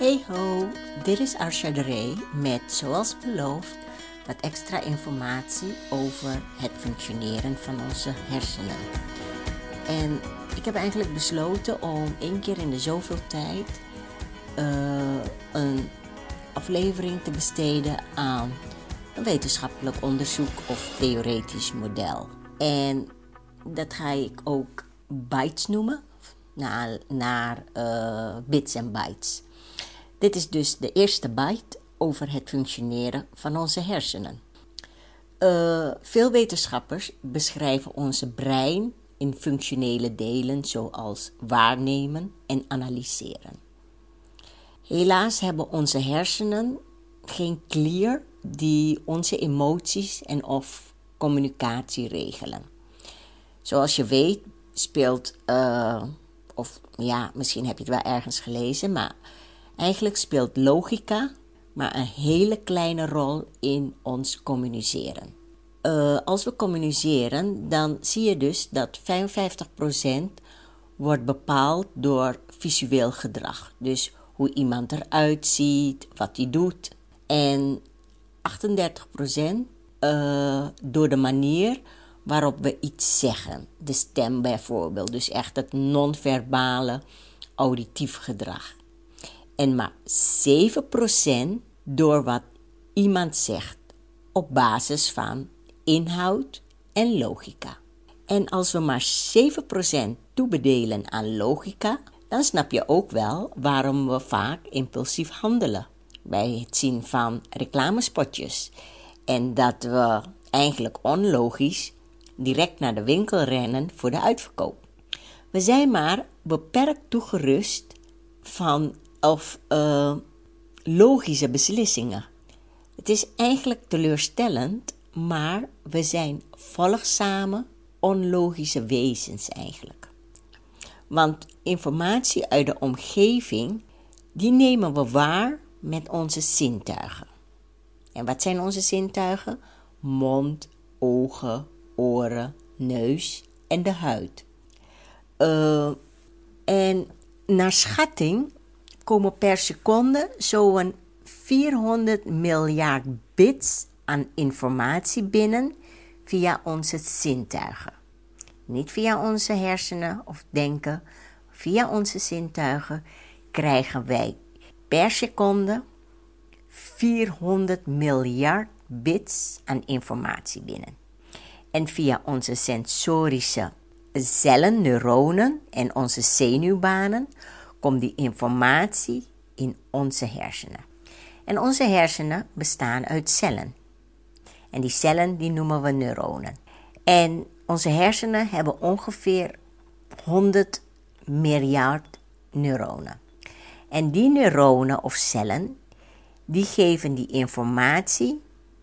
Hey ho, dit is Arsha de met, zoals beloofd, wat extra informatie over het functioneren van onze hersenen. En ik heb eigenlijk besloten om één keer in de zoveel tijd uh, een aflevering te besteden aan een wetenschappelijk onderzoek of theoretisch model. En dat ga ik ook bytes noemen, naar, naar uh, bits en bytes. Dit is dus de eerste byte over het functioneren van onze hersenen. Uh, veel wetenschappers beschrijven onze brein in functionele delen zoals waarnemen en analyseren. Helaas hebben onze hersenen geen klier die onze emoties en of communicatie regelen. Zoals je weet speelt, uh, of ja, misschien heb je het wel ergens gelezen, maar eigenlijk speelt logica maar een hele kleine rol in ons communiceren. Uh, als we communiceren, dan zie je dus dat 55% wordt bepaald door visueel gedrag. Dus hoe iemand eruit ziet, wat hij doet. En 38% uh, door de manier waarop we iets zeggen. De stem bijvoorbeeld. Dus echt het non-verbale auditief gedrag. En maar 7% door wat iemand zegt op basis van inhoud en logica. En als we maar 7% toebedelen aan logica, dan snap je ook wel waarom we vaak impulsief handelen bij het zien van reclamespotjes. En dat we eigenlijk onlogisch direct naar de winkel rennen voor de uitverkoop. We zijn maar beperkt toegerust van of uh, logische beslissingen. Het is eigenlijk teleurstellend, maar we zijn volgzame, onlogische wezens eigenlijk. Want informatie uit de omgeving, die nemen we waar met onze zintuigen. En wat zijn onze zintuigen? Mond, ogen, oren, neus en de huid. Uh, en naar schatting per seconde zo'n 400 miljard bits aan informatie binnen via onze zintuigen. Niet via onze hersenen of denken, via onze zintuigen krijgen wij per seconde 400 miljard bits aan informatie binnen. En via onze sensorische cellen, neuronen en onze zenuwbanen komt die informatie in onze hersenen. En onze hersenen bestaan uit cellen. En die cellen die noemen we neuronen. En onze hersenen hebben ongeveer 100 miljard neuronen. En die neuronen of cellen, die geven die informatie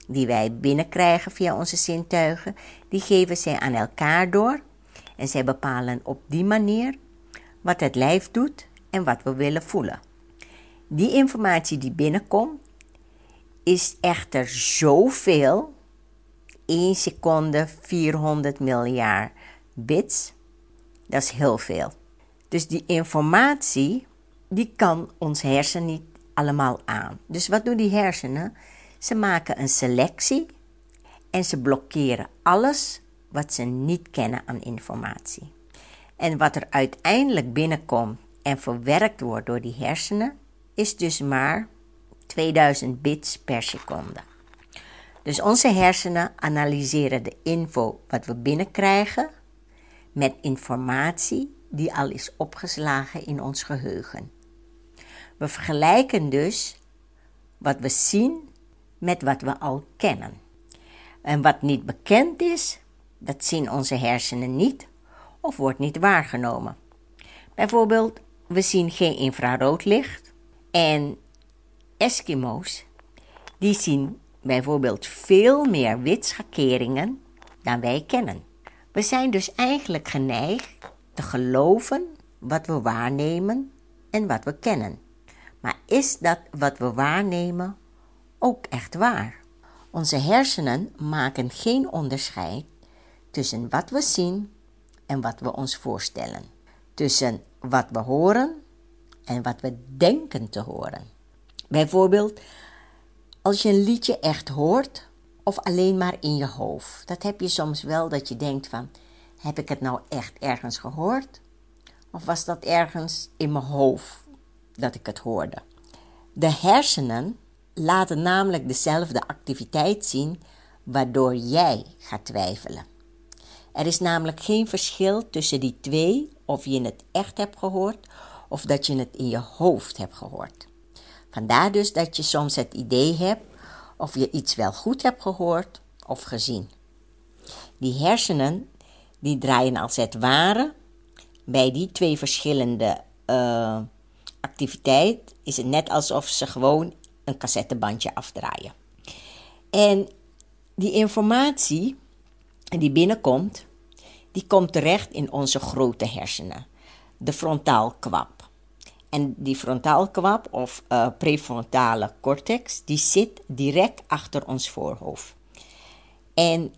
die wij binnenkrijgen via onze zintuigen, die geven zij aan elkaar door. En zij bepalen op die manier wat het lijf doet en wat we willen voelen. Die informatie die binnenkomt, is echter zoveel. 1 seconde 400 miljard bits. Dat is heel veel. Dus die informatie, die kan ons hersen niet allemaal aan. Dus wat doen die hersenen? Ze maken een selectie en ze blokkeren alles wat ze niet kennen aan informatie. En wat er uiteindelijk binnenkomt en verwerkt wordt door die hersenen, is dus maar 2000 bits per seconde. Dus onze hersenen analyseren de info wat we binnenkrijgen met informatie die al is opgeslagen in ons geheugen. We vergelijken dus wat we zien met wat we al kennen. En wat niet bekend is, dat zien onze hersenen niet of wordt niet waargenomen. Bijvoorbeeld we zien geen infraroodlicht. En Eskimo's, die zien bijvoorbeeld veel meer witschakeringen dan wij kennen. We zijn dus eigenlijk geneigd te geloven wat we waarnemen en wat we kennen. Maar is dat wat we waarnemen ook echt waar? Onze hersenen maken geen onderscheid tussen wat we zien en wat we ons voorstellen tussen wat we horen en wat we denken te horen. Bijvoorbeeld, als je een liedje echt hoort of alleen maar in je hoofd. Dat heb je soms wel dat je denkt van, heb ik het nou echt ergens gehoord? Of was dat ergens in mijn hoofd dat ik het hoorde? De hersenen laten namelijk dezelfde activiteit zien waardoor jij gaat twijfelen. Er is namelijk geen verschil tussen die twee of je het echt hebt gehoord of dat je het in je hoofd hebt gehoord. Vandaar dus dat je soms het idee hebt of je iets wel goed hebt gehoord of gezien. Die hersenen die draaien als het ware bij die twee verschillende uh, activiteit is het net alsof ze gewoon een cassettebandje afdraaien. En die informatie die binnenkomt, die komt terecht in onze grote hersenen, de frontaalkwab. En die frontaalkwab of uh, prefrontale cortex, die zit direct achter ons voorhoofd. En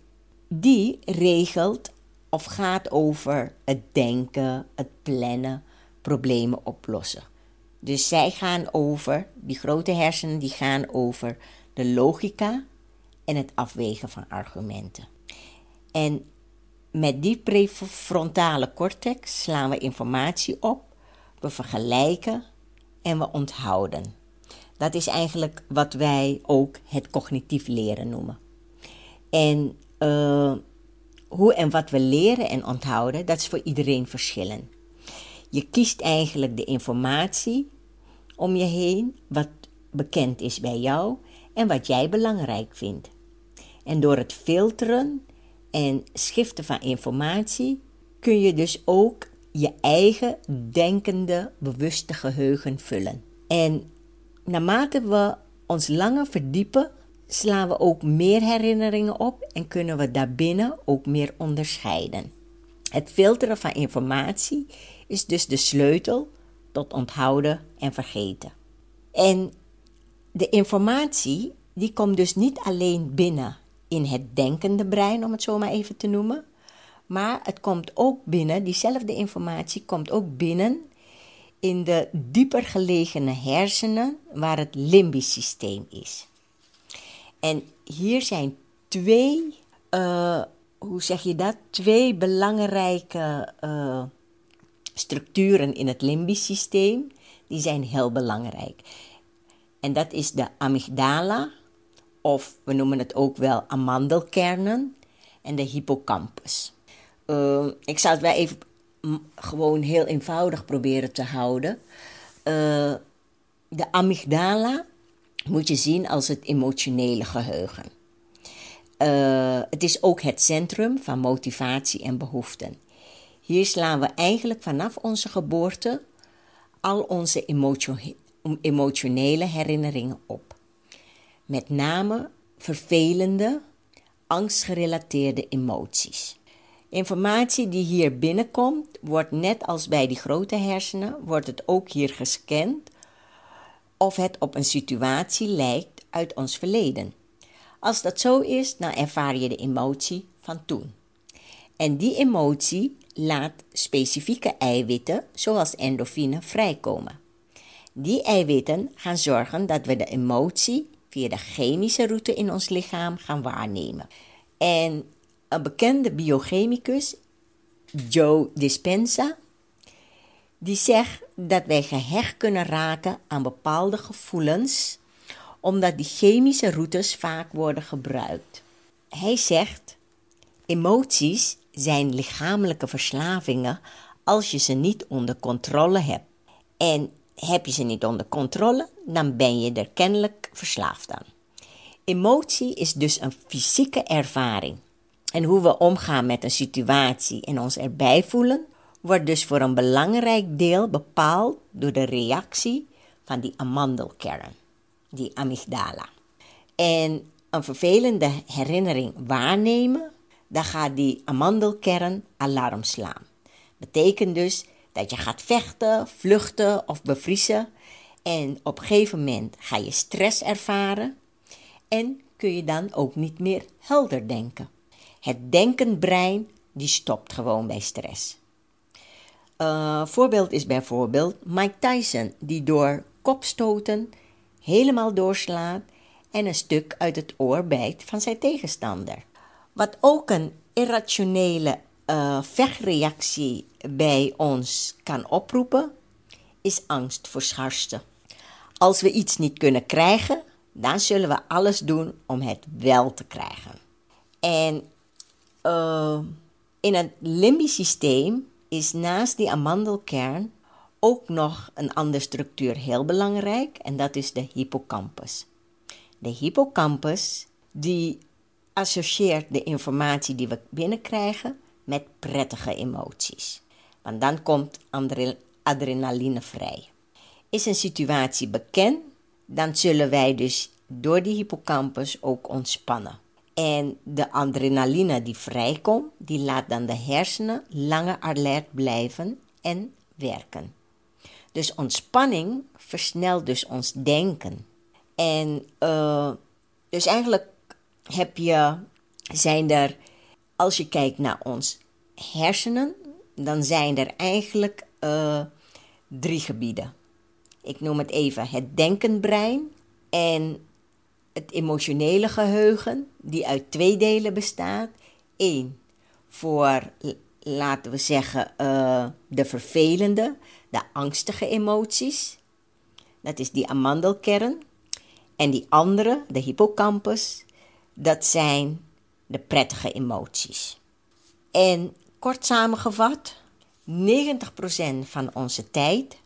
die regelt of gaat over het denken, het plannen, problemen oplossen. Dus zij gaan over, die grote hersenen, die gaan over de logica en het afwegen van argumenten. En met die prefrontale cortex slaan we informatie op, we vergelijken en we onthouden. Dat is eigenlijk wat wij ook het cognitief leren noemen. En uh, hoe en wat we leren en onthouden, dat is voor iedereen verschillend. Je kiest eigenlijk de informatie om je heen, wat bekend is bij jou en wat jij belangrijk vindt. En door het filteren en schiften van informatie kun je dus ook je eigen denkende, bewuste geheugen vullen. En naarmate we ons langer verdiepen, slaan we ook meer herinneringen op en kunnen we daarbinnen ook meer onderscheiden. Het filteren van informatie is dus de sleutel tot onthouden en vergeten. En de informatie die komt dus niet alleen binnen in het denkende brein, om het zo maar even te noemen, maar het komt ook binnen, diezelfde informatie komt ook binnen in de dieper gelegene hersenen waar het limbisch systeem is. En hier zijn twee, uh, hoe zeg je dat? Twee belangrijke uh, structuren in het limbisch systeem. Die zijn heel belangrijk. En dat is de amygdala, of we noemen het ook wel amandelkernen, en de hippocampus. Uh, ik zal het wel even gewoon heel eenvoudig proberen te houden. de amygdala moet je zien als het emotionele geheugen. Uh, het is ook het centrum van motivatie en behoeften. Hier slaan we eigenlijk vanaf onze geboorte al onze emotio emotionele herinneringen op. Met name vervelende, angstgerelateerde emoties. Informatie die hier binnenkomt, wordt net als bij die grote hersenen, wordt het ook hier gescand of het op een situatie lijkt uit ons verleden. Als dat zo is, dan ervaar je de emotie van toen. En die emotie laat specifieke eiwitten, zoals endorfine, vrijkomen. Die eiwitten gaan zorgen dat we de emotie via de chemische route in ons lichaam gaan waarnemen. En een bekende biochemicus, Joe Dispenza, die zegt dat wij gehecht kunnen raken aan bepaalde gevoelens, omdat die chemische routes vaak worden gebruikt. Hij zegt: emoties zijn lichamelijke verslavingen als je ze niet onder controle hebt. En heb je ze niet onder controle, dan ben je er kennelijk verslaafd aan. Emotie is dus een fysieke ervaring. En hoe we omgaan met een situatie en ons erbij voelen, wordt dus voor een belangrijk deel bepaald door de reactie van die amandelkern, die amygdala. En een vervelende herinnering waarnemen, dan gaat die amandelkern alarm slaan. Betekent dus dat je gaat vechten, vluchten of bevriezen. En op een gegeven moment ga je stress ervaren en kun je dan ook niet meer helder denken. Het denkend brein die stopt gewoon bij stress. uh, voorbeeld is bijvoorbeeld Mike Tyson, die door kopstoten helemaal doorslaat en een stuk uit het oor bijt van zijn tegenstander. Wat ook een irrationele uh, vechtreactie bij ons kan oproepen, is angst voor schaarste. Als we iets niet kunnen krijgen, dan zullen we alles doen om het wel te krijgen. En uh, in het limbisch systeem is naast die amandelkern ook nog een andere structuur heel belangrijk en dat is de hippocampus. De hippocampus die associeert de informatie die we binnenkrijgen met prettige emoties. Want dan komt adrenaline vrij. Is een situatie bekend, dan zullen wij dus door die hippocampus ook ontspannen. En de adrenaline die vrijkomt, die laat dan de hersenen langer alert blijven en werken. Dus ontspanning versnelt dus ons denken. En uh, dus eigenlijk heb je, zijn er, als je kijkt naar ons hersenen, dan zijn er eigenlijk uh, drie gebieden. Ik noem het even het denkenbrein en het emotionele geheugen, die uit twee delen bestaat. Eén voor, laten we zeggen, uh, de vervelende, de angstige emoties. Dat is die amandelkern. En die andere, de hippocampus, dat zijn de prettige emoties. En kort samengevat, 90% van onze tijd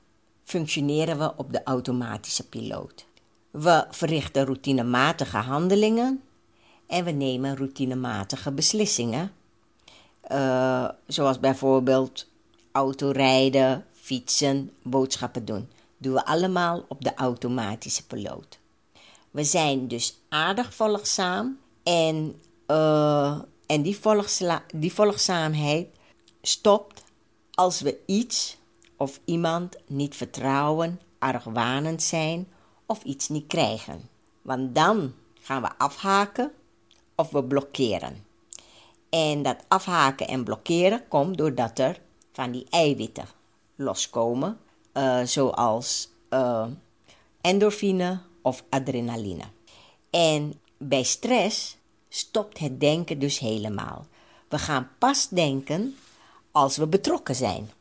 functioneren we op de automatische piloot. We verrichten routinematige handelingen en we nemen routinematige beslissingen. Uh, zoals bijvoorbeeld autorijden, fietsen, boodschappen doen. Doen we allemaal op de automatische piloot. We zijn dus aardig volgzaam en, uh, en die, die volgzaamheid stopt als we iets of iemand niet vertrouwen, argwanend zijn of iets niet krijgen. Want dan gaan we afhaken of we blokkeren. En dat afhaken en blokkeren komt doordat er van die eiwitten loskomen, uh, zoals uh, endorfine of adrenaline. En bij stress stopt het denken dus helemaal. We gaan pas denken als we betrokken zijn.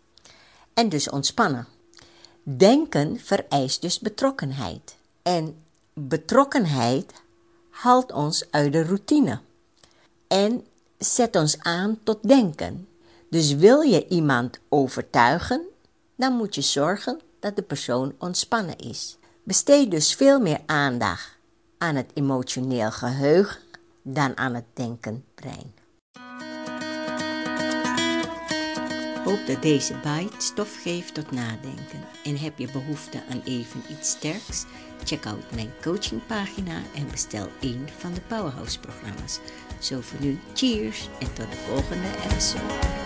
En dus ontspannen. Denken vereist dus betrokkenheid. En betrokkenheid haalt ons uit de routine. En zet ons aan tot denken. Dus wil je iemand overtuigen, dan moet je zorgen dat de persoon ontspannen is. Besteed dus veel meer aandacht aan het emotioneel geheugen dan aan het denkenbrein. Hoop dat deze bite stof geeft tot nadenken. En heb je behoefte aan even iets sterks? Check out mijn coachingpagina en bestel een van de Powerhouse programma's. Zo voor nu, cheers en tot de volgende episode.